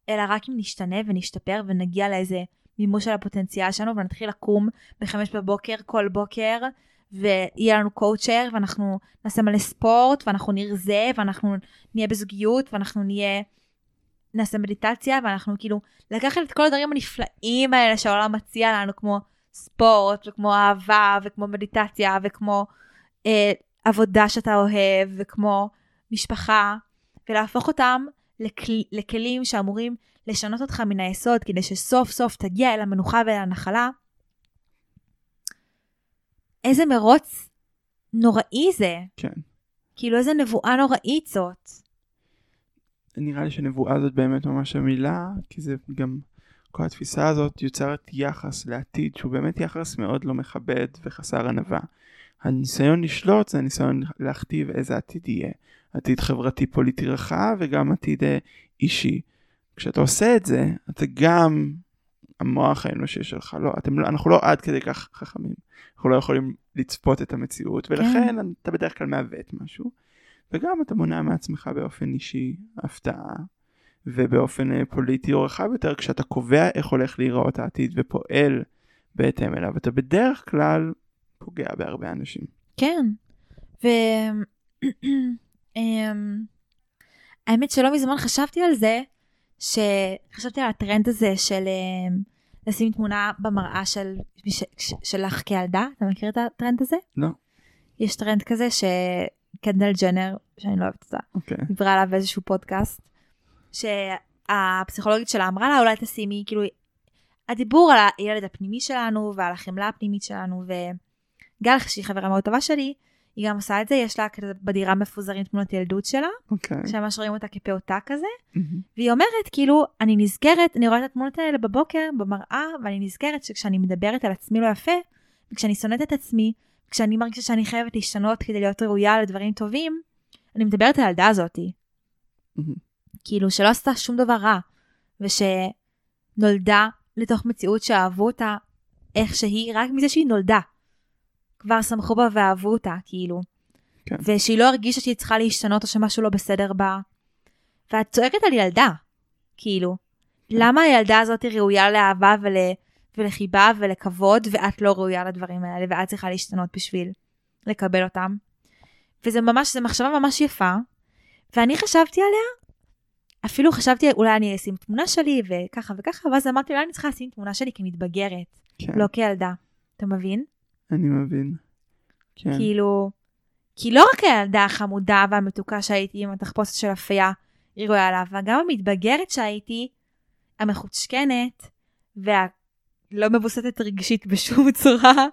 אלא רק אם נשתנה ונשתפר ונגיע לאיזה מימוש של הפוטנציאל שלנו ונתחיל לקום בחמש בבוקר כל בוקר ויהיה לנו קואוצ'ר ואנחנו נעשה מלא ספורט ואנחנו נרזה ואנחנו נהיה בזוגיות ואנחנו נהיה נעשה מדיטציה ואנחנו כאילו לקחת את כל הדברים הנפלאים האלה שהעולם מציע לנו כמו ספורט וכמו אהבה וכמו מדיטציה וכמו אה, עבודה שאתה אוהב וכמו משפחה ולהפוך אותם לכל, לכלים שאמורים לשנות אותך מן היסוד כדי שסוף סוף תגיע אל המנוחה ואל הנחלה. איזה מרוץ נוראי זה. כן. כאילו איזה נבואה נוראית זאת. נראה לי שנבואה זאת באמת ממש המילה, כי זה גם, כל התפיסה הזאת יוצרת יחס לעתיד שהוא באמת יחס מאוד לא מכבד וחסר ענווה. הניסיון לשלוט זה הניסיון להכתיב איזה עתיד יהיה. עתיד חברתי פוליטי רחב וגם עתיד אה, אישי. כשאתה עושה את זה, אתה גם המוח האנושי שלך, לא, אתם, לא- אנחנו לא עד כדי כך חכמים. אנחנו לא יכולים לצפות את המציאות, ולכן כן. אתה בדרך כלל מעוות משהו. וגם אתה מונע מעצמך באופן אישי הפתעה, ובאופן אה, פוליטי או רחב יותר, כשאתה קובע איך הולך להיראות העתיד ופועל בהתאם אליו, אתה בדרך כלל פוגע בהרבה אנשים. כן. ו... אמ, האמת שלא מזמן חשבתי על זה, שחשבתי על הטרנד הזה של אמ, לשים תמונה במראה של, ש... ש- שלך כילדה, אתה מכיר את הטרנד הזה? לא. יש טרנד כזה שקנדל ג'נר, שאני לא אוהבת אותה, אוקיי. דיברה עליו באיזשהו פודקאסט, שהפסיכולוגית שלה אמרה לה אולי תשימי, כאילו, הדיבור על הילד הפנימי שלנו ועל החמלה הפנימית שלנו, וגל, שהיא חברה מאוד טובה שלי, היא גם עושה את זה, יש לה כזה בדירה מפוזרים תמונות ילדות שלה, אוקיי. שממש רואים אותה כפעוטה כזה, מהמם. והיא אומרת, כאילו, אני נזכרת, אני רואה את התמונות האלה בבוקר, במראה, ואני נזכרת שכשאני מדברת על עצמי לא יפה, וכשאני שונאת את עצמי, כשאני מרגישה שאני חייבת להשתנות כדי להיות ראויה לדברים טובים, אני מדברת על הילדה הזאתי. מהמם. כאילו, שלא עשתה שום דבר רע, ושנולדה לתוך מציאות שאהבו אותה איך שהיא, רק מזה שהיא נולדה. כבר שמחו בה ואהבו אותה, כאילו. כן. ושהיא לא הרגישה שהיא צריכה להשתנות או שמשהו לא בסדר בה. ואת צועקת על ילדה, כאילו. למה הילדה הזאת ראויה לאהבה ול... ולחיבה ולכבוד, ואת לא ראויה לדברים האלה, ואת צריכה להשתנות בשביל לקבל אותם. וזה ממש, זו מחשבה ממש יפה, ואני חשבתי עליה, אפילו חשבתי אולי אני אשים תמונה שלי וככה וככה, ואז אמרתי אולי אני צריכה לשים תמונה שלי כמתבגרת, כן, לא כילדה. אתה מבין? אני מבין. כן. כאילו, כי לא רק הילדה החמודה והמתוקה שהייתי עם התחפושת של אפייה, היא ראויה לה, וגם המתבגרת שהייתי, המחוצ'קנת, והלא מבוססת רגשית בשום צורה,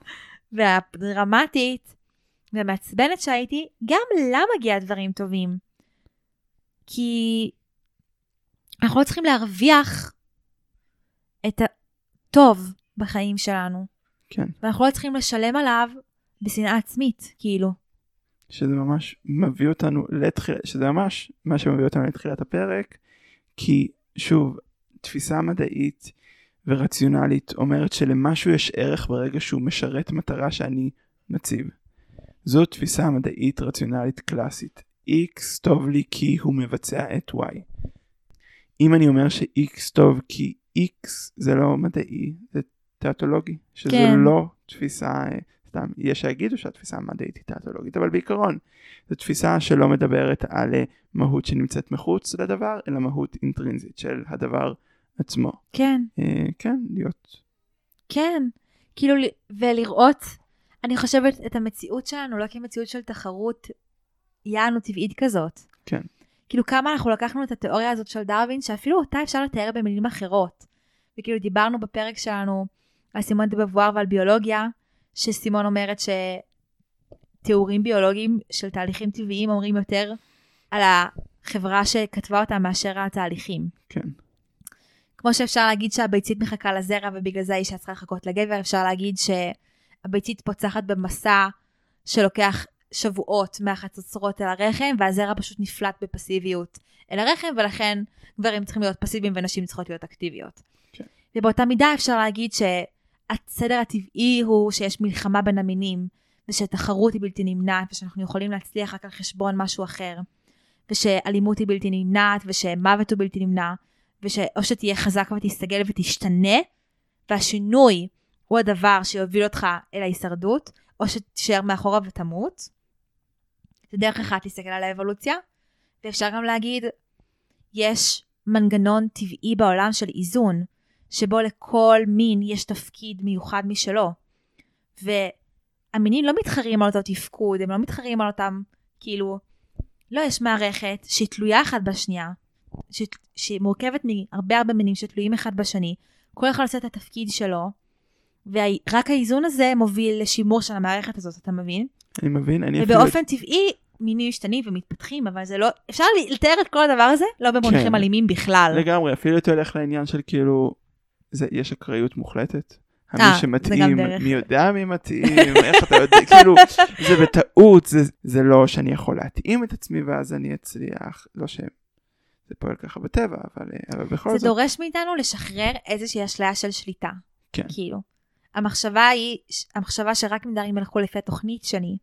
והדרמטית, והמעצבנת שהייתי, גם לה מגיע דברים טובים. כי אנחנו לא צריכים להרוויח את הטוב בחיים שלנו. כן. ואנחנו לא צריכים לשלם עליו בשנאה עצמית, כאילו. שזה ממש מביא אותנו לתחילת, שזה ממש מה שמביא אותנו לתחילת הפרק, כי שוב, תפיסה מדעית ורציונלית אומרת שלמשהו יש ערך ברגע שהוא משרת מטרה שאני מציב. זו תפיסה מדעית רציונלית קלאסית. X טוב לי כי הוא מבצע את Y. אם אני אומר ש-X טוב כי X זה לא מדעי, זה תיאטולוגי, שזה כן. לא תפיסה, אה, סתם, יש שיגידו שהתפיסה המדעית היא תיאטולוגית, אבל בעיקרון זו תפיסה שלא מדברת על אה, מהות שנמצאת מחוץ לדבר, אלא מהות אינטרינזית של הדבר עצמו. כן, אה, כן, להיות. כן. כאילו, ולראות, אני חושבת, את המציאות שלנו לא כמציאות של תחרות יענו טבעית כזאת. כן. כאילו, כמה אנחנו לקחנו את התיאוריה הזאת של דרווין, שאפילו אותה אפשר לתאר במילים אחרות. וכאילו, דיברנו בפרק שלנו על סימון דה בבואר ועל ביולוגיה, שסימון אומרת שתיאורים ביולוגיים של תהליכים טבעיים אומרים יותר על החברה שכתבה אותם מאשר התהליכים. כן. כמו שאפשר להגיד שהביצית מחכה לזרע ובגלל זה האישה צריכה לחכות לגבר, אפשר להגיד שהביצית פוצחת במסע שלוקח שבועות מהחצוצרות אל הרחם, והזרע פשוט נפלט בפסיביות אל הרחם, ולכן גברים צריכים להיות פסיביים ונשים צריכות להיות אקטיביות. כן. ובאותה מידה אפשר להגיד שהסדר הטבעי הוא שיש מלחמה בין המינים, ושתחרות היא בלתי נמנעת, ושאנחנו יכולים להצליח רק על חשבון משהו אחר, ושאלימות היא בלתי נמנעת, ושמוות הוא בלתי נמנע, ושאו שתהיה חזק ותסתגל ותשתנה, והשינוי הוא הדבר שיוביל אותך אל ההישרדות, או שתישאר מאחורה ותמות. זה דרך אחת להסתכל על האבולוציה, ואפשר גם להגיד, יש מנגנון טבעי בעולם של איזון, שבו לכל מין יש תפקיד מיוחד משלו. והמינים לא מתחרים על אותו תפקוד, הם לא מתחרים על אותם, כאילו, לא, יש מערכת שהיא תלויה אחת בשנייה, ש... שהיא מורכבת מהרבה הרבה מינים שתלויים אחד בשני, כל אחד עושה את התפקיד שלו, ורק האיזון הזה מוביל לשימור של המערכת הזאת, אתה מבין? אני מבין, אני אפילו... ובאופן טבעי מינים משתנים ומתפתחים, אבל זה לא, אפשר לתאר את כל הדבר הזה לא במונחים כן. אלימים בכלל. לגמרי, אפילו אתה הולך לעניין של כאילו, זה, יש אקראיות מוחלטת. המי אה, זה שמתאים. מי יודע מי מתאים, איך אתה יודע, כאילו, זה בטעות, זה, זה לא שאני יכול להתאים את עצמי ואז אני אצליח, לא ש... זה פועל ככה בטבע, אבל, אה, אבל בכל זה זאת, דורש מאיתנו לשחרר איזושהי אשליה של שליטה. כן. כאילו. המחשבה היא, המחשבה שרק אם דברים ילכו לפי התוכנית שלי,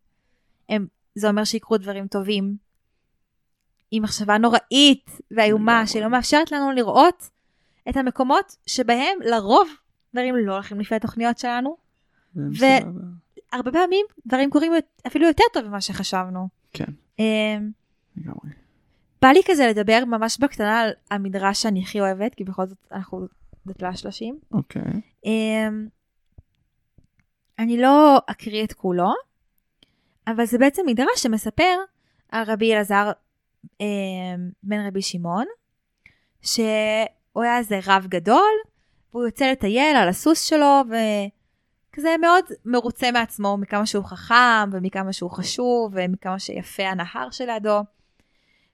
הם, זה אומר שיקרו דברים טובים. היא מחשבה נוראית ואיומה. שלא מאפשרת לנו לראות את המקומות שבהם לרוב דברים לא הולכים לפי התוכניות שלנו. זה ו- בסדר. הרבה פעמים דברים קורים אפילו יותר טוב ממה שחשבנו. כן, אמ, לגמרי. בא לי כזה לדבר ממש בקטנה על המדרש שאני הכי אוהבת, כי בכל זאת אנחנו דתלה שלושים. אוקיי, אמ, אני לא אקריא את כולו, אבל זה בעצם מדרש שמספר על רבי אלעזר אמ, בן רבי שמעון, שהוא היה איזה רב גדול, והוא יוצא לטייל על הסוס שלו, וכזה מאוד מרוצה מעצמו, מכמה שהוא חכם, ומכמה שהוא חשוב, ומכמה שיפה הנהר שלידו.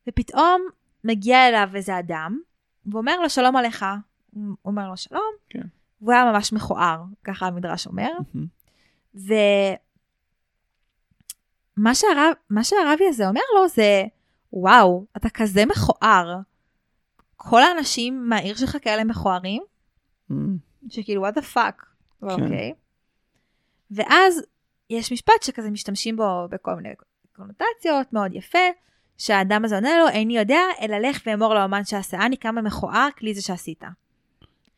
ופתאום מגיע אליו איזה אדם, ואומר לו שלום עליך. הוא אומר לו שלום, כן. והוא היה ממש מכוער, ככה המדרש אומר. מהמם. ומה שהרב, מה שהרבי הזה אומר לו זה, וואו, אתה כזה מכוער. כל האנשים מהעיר שלך כאלה מכוערים, אמ, שכאילו, what the fuck, כן. אוקיי. ואז יש משפט שכזה משתמשים בו בכל מיני קונוטציות, מאוד יפה, שהאדם הזה עונה לו, איני יודע, אלא לך ואמור לאומן שעשני כמה מכוער כלי זה שעשית.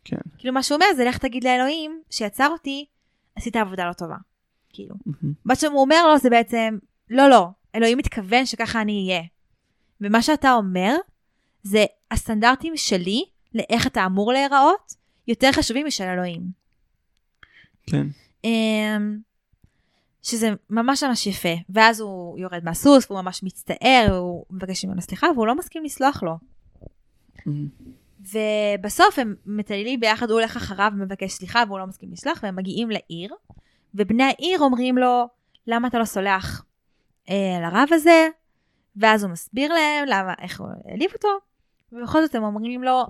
כן. כאילו מה שהוא אומר זה לך תגיד לאלוהים שיצר אותי, עשית עבודה לא טובה. כאילו. מהמם. מה שהוא אומר לו זה בעצם, לא, לא, אלוהים מתכוון שככה אני אהיה. ומה שאתה אומר, זה הסטנדרטים שלי לאיך אתה אמור להיראות, יותר חשובים משל אלוהים. כן, אמ, שזה ממש ממש יפה. ואז הוא יורד מהסוס, והוא ממש מצטער, הוא מבקש ממנו סליחה, והוא לא מסכים לסלוח לו. אמ, ובסוף הם מטיילים ביחד, הוא הולך אחריו ומבקש סליחה, והוא לא מסכים לסלוח, והם מגיעים לעיר, ובני העיר אומרים לו, למה אתה לא סולח אה, לרב הזה? ואז הוא מסביר להם למה, איך הוא העליב אותו, ובכל זאת הם אומרים לו,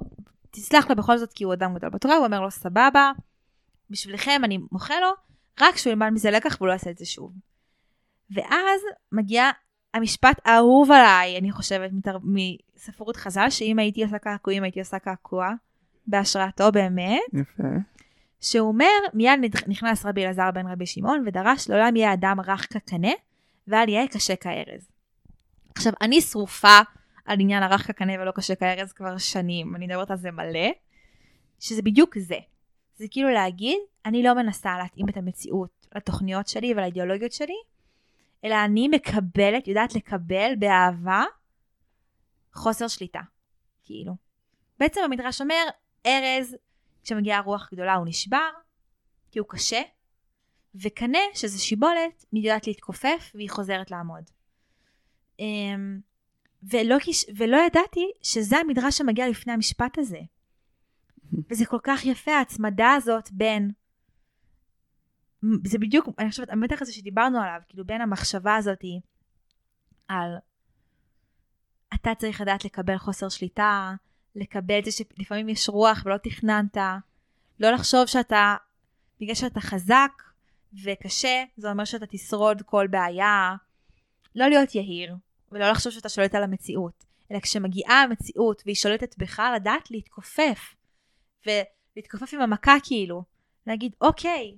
תסלח לו בכל זאת כי הוא אדם גדול בתורה, הוא אומר לו, סבבה, בשבילכם אני מוחה לו, רק שהוא ילמד מזה לקח והוא לא יעשה את זה שוב. ואז מגיע המשפט האהוב עליי, אני חושבת, מתר... מספרות חז"ל, שאם הייתי עושה קעקועים הייתי עושה קעקוע, בהשראתו באמת, יפה. שהוא אומר, מיד נכנס רבי אלעזר בן רבי שמעון ודרש לעולם יהיה אדם רך כקנה, ואל יהיה קשה כארז. עכשיו, אני שרופה על עניין הרך כקנה ולא קשה כארז כבר שנים, אני מדברת על זה מלא, שזה בדיוק זה. זה כאילו להגיד, אני לא מנסה להתאים את המציאות לתוכניות שלי ולאידיאולוגיות שלי, אלא אני מקבלת, יודעת לקבל באהבה חוסר שליטה, כאילו. בעצם המדרש אומר, ארז, כשמגיעה רוח גדולה הוא נשבר, כי הוא קשה, וקנה, שזה שיבולת, יודעת להתכופף והיא חוזרת לעמוד. אמ, ולא, ולא ידעתי שזה המדרש שמגיע לפני המשפט הזה. וזה כל כך יפה, ההצמדה הזאת בין... זה בדיוק, אני חושבת, המתח הזה שדיברנו עליו, כאילו בין המחשבה הזאת על אתה צריך לדעת לקבל חוסר שליטה, לקבל את זה שלפעמים יש רוח ולא תכננת, לא לחשוב שאתה, בגלל שאתה חזק וקשה, זה אומר שאתה תשרוד כל בעיה, לא להיות יהיר, ולא לחשוב שאתה שולט על המציאות, אלא כשמגיעה המציאות והיא שולטת בך, לדעת להתכופף, ולהתכופף עם המכה כאילו, להגיד אוקיי,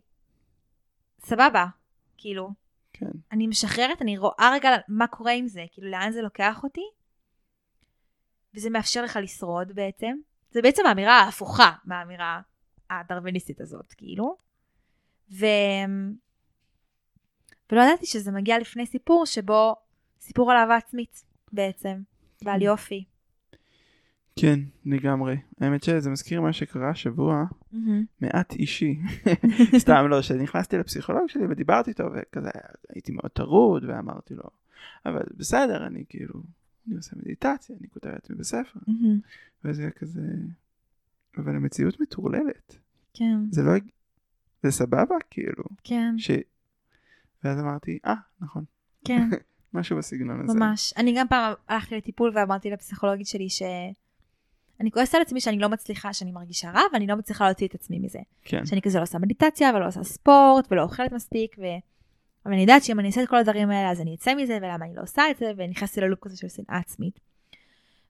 סבבה, כאילו, כן. אני משחררת, אני רואה רגע מה קורה עם זה, כאילו לאן זה לוקח אותי, וזה מאפשר לך לשרוד בעצם. זה בעצם האמירה ההפוכה מהאמירה הדרוויניסטית הזאת, כאילו. ו... ולא ידעתי שזה מגיע לפני סיפור שבו, סיפור על אהבה עצמית בעצם, ועל יופי. כן, לגמרי. האמת שזה מזכיר מה שקרה השבוע, מעט אישי. סתם לא, שנכנסתי לפסיכולוג שלי ודיברתי איתו, וכזה הייתי מאוד טרוד, ואמרתי לו, אבל בסדר, אני כאילו, אני עושה מדיטציה, אני כותב לעצמי בספר, וזה כזה, אבל המציאות מטורללת. כן, זה לא, זה סבבה, כאילו, כן, ש... ואז אמרתי, אה, נכון, כן. משהו בסגנון הזה. ממש. אני גם פעם הלכתי לטיפול ואמרתי לפסיכולוגית שלי אני כועסת על עצמי שאני לא מצליחה, שאני מרגישה רע, ואני לא מצליחה להוציא את עצמי מזה. כן, שאני כזה לא עושה מדיטציה, ולא עושה ספורט, ולא אוכלת מספיק, ו... אבל אני יודעת שאם אני אעשה את כל הדברים האלה, אז אני אצא מזה, ולמה אני לא עושה את זה, ונכנסתי ללופ כזה של שנאה עצמית.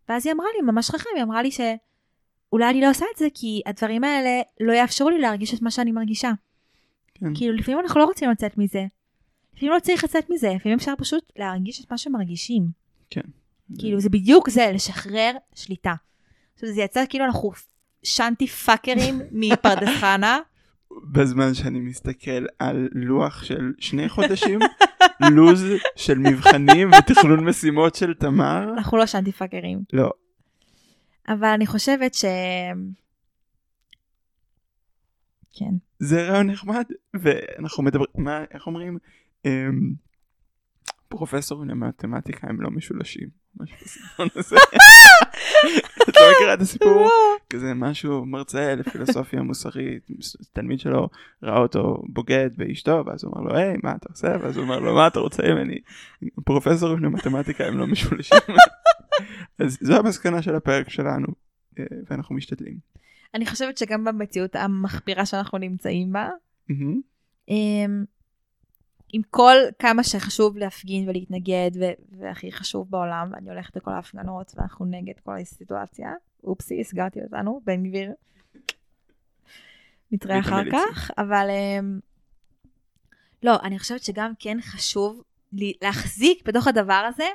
ואז היא אמרה לי, ממש חכם, היא אמרה לי שאולי אני לא עושה את זה, כי הדברים האלה לא יאפשרו לי להרגיש את מה שאני מרגישה. כן. כאילו, לפעמים אנחנו לא רוצים לצאת מזה. לפעמים לא צריך לצאת מזה, לפעמים אפשר פשוט להרגיש את מה שמרגישים. כן. כאילו, זה בדיוק זה, לשחרר שליטה. עכשיו, זה יצא כאילו אנחנו שנטי פאקרים מפרדס חנה. בזמן שאני מסתכל על לוח של שני חודשים, לוז של מבחנים ותכנון משימות של תמר, אנחנו לא שנטי פאקרים. לא, אבל אני חושבת ש... כן. זה רעיון נחמד, ואנחנו מדברים, מה, איך אומרים? אמ, פרופסורים למתמטיקה הם לא משולשים, משהו בסגנון הזה. את לא מכירה את הסיפור? כזה משהו, מרצה לפילוסופיה מוסרית, תלמיד שלו ראה אותו בוגד באשתו, ואז הוא אמר לו, היי, מה אתה עושה? ואז הוא אמר לו, מה אתה רוצה ממני? פרופסורים למתמטיקה הם לא משולשים. אז זו המסקנה של הפרק שלנו, אה, ואנחנו משתדלים. אני חושבת שגם במציאות המחפירה שאנחנו נמצאים בה, עם כל כמה שחשוב להפגין ולהתנגד, ו- והכי חשוב בעולם, ואני הולכת לכל ההפגנות, ואנחנו נגד כל הסיטואציה. אופסי, הסגרתי אותנו, בן גביר. נתראה אחר כך, אבל... אמ, לא, אני חושבת שגם כן חשוב להחזיק בתוך הדבר הזה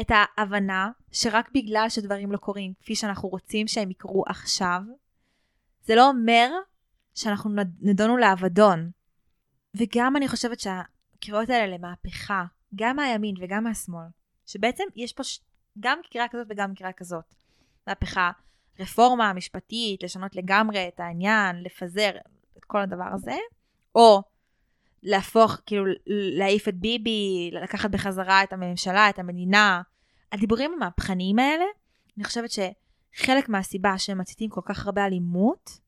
את ההבנה שרק בגלל שדברים לא קורים כפי שאנחנו רוצים שהם יקרו עכשיו, זה לא אומר שאנחנו נד- נדונו לאבדון. וגם אני חושבת שהקריאות האלה למהפכה, גם מהימין וגם מהשמאל, שבעצם יש פה ש... גם קריאה כזאת וגם קריאה כזאת. מהפכה, רפורמה משפטית, לשנות לגמרי את העניין, לפזר את כל הדבר הזה, או להפוך, כאילו, להעיף את ביבי, לקחת בחזרה את הממשלה, את המדינה. הדיבורים המהפכניים האלה, אני חושבת שחלק מהסיבה שהם מציתים כל כך הרבה אלימות,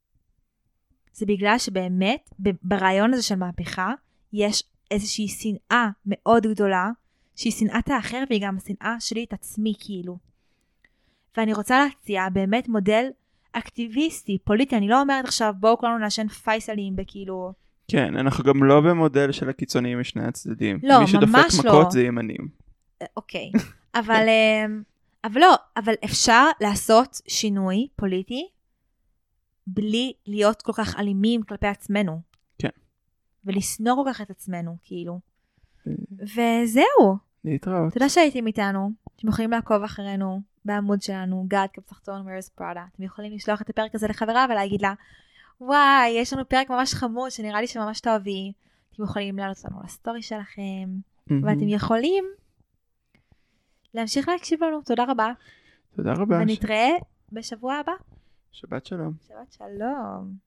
זה בגלל שבאמת, ברעיון הזה של מהפכה, יש איזושהי שנאה מאוד גדולה, שהיא שנאת האחר והיא גם שנאה שלי את עצמי, כאילו. ואני רוצה להציע באמת מודל אקטיביסטי, פוליטי, אני לא אומרת עכשיו בואו כולנו נעשן פייסלים בכאילו... כן, אנחנו גם לא במודל של הקיצוניים משני הצדדים. לא, מי שדופק ממש לא. מכות זה ימנים. אה, אוקיי. אבל, אמ, אבל לא, אבל אפשר לעשות שינוי פוליטי בלי להיות כל כך אלימים כלפי עצמנו. כן. ולשנוא כל כך את עצמנו, כאילו. אה, וזהו. להתראות. תודה שהייתם איתנו. אתם יכולים לעקוב אחרינו בעמוד שלנו, גד קפצחתון where's פראדה. אתם יכולים לשלוח את הפרק הזה לחברה ולהגיד לה, וואי, יש לנו פרק ממש חמוד שנראה לי שממש תאהבי. אתם יכולים לעלות לנו לסטורי שלכם, מהמם. ואתם יכולים להמשיך להקשיב לנו. תודה רבה. תודה רבה. ונתראה בשבוע הבא. שבת שלום. שבת שלום.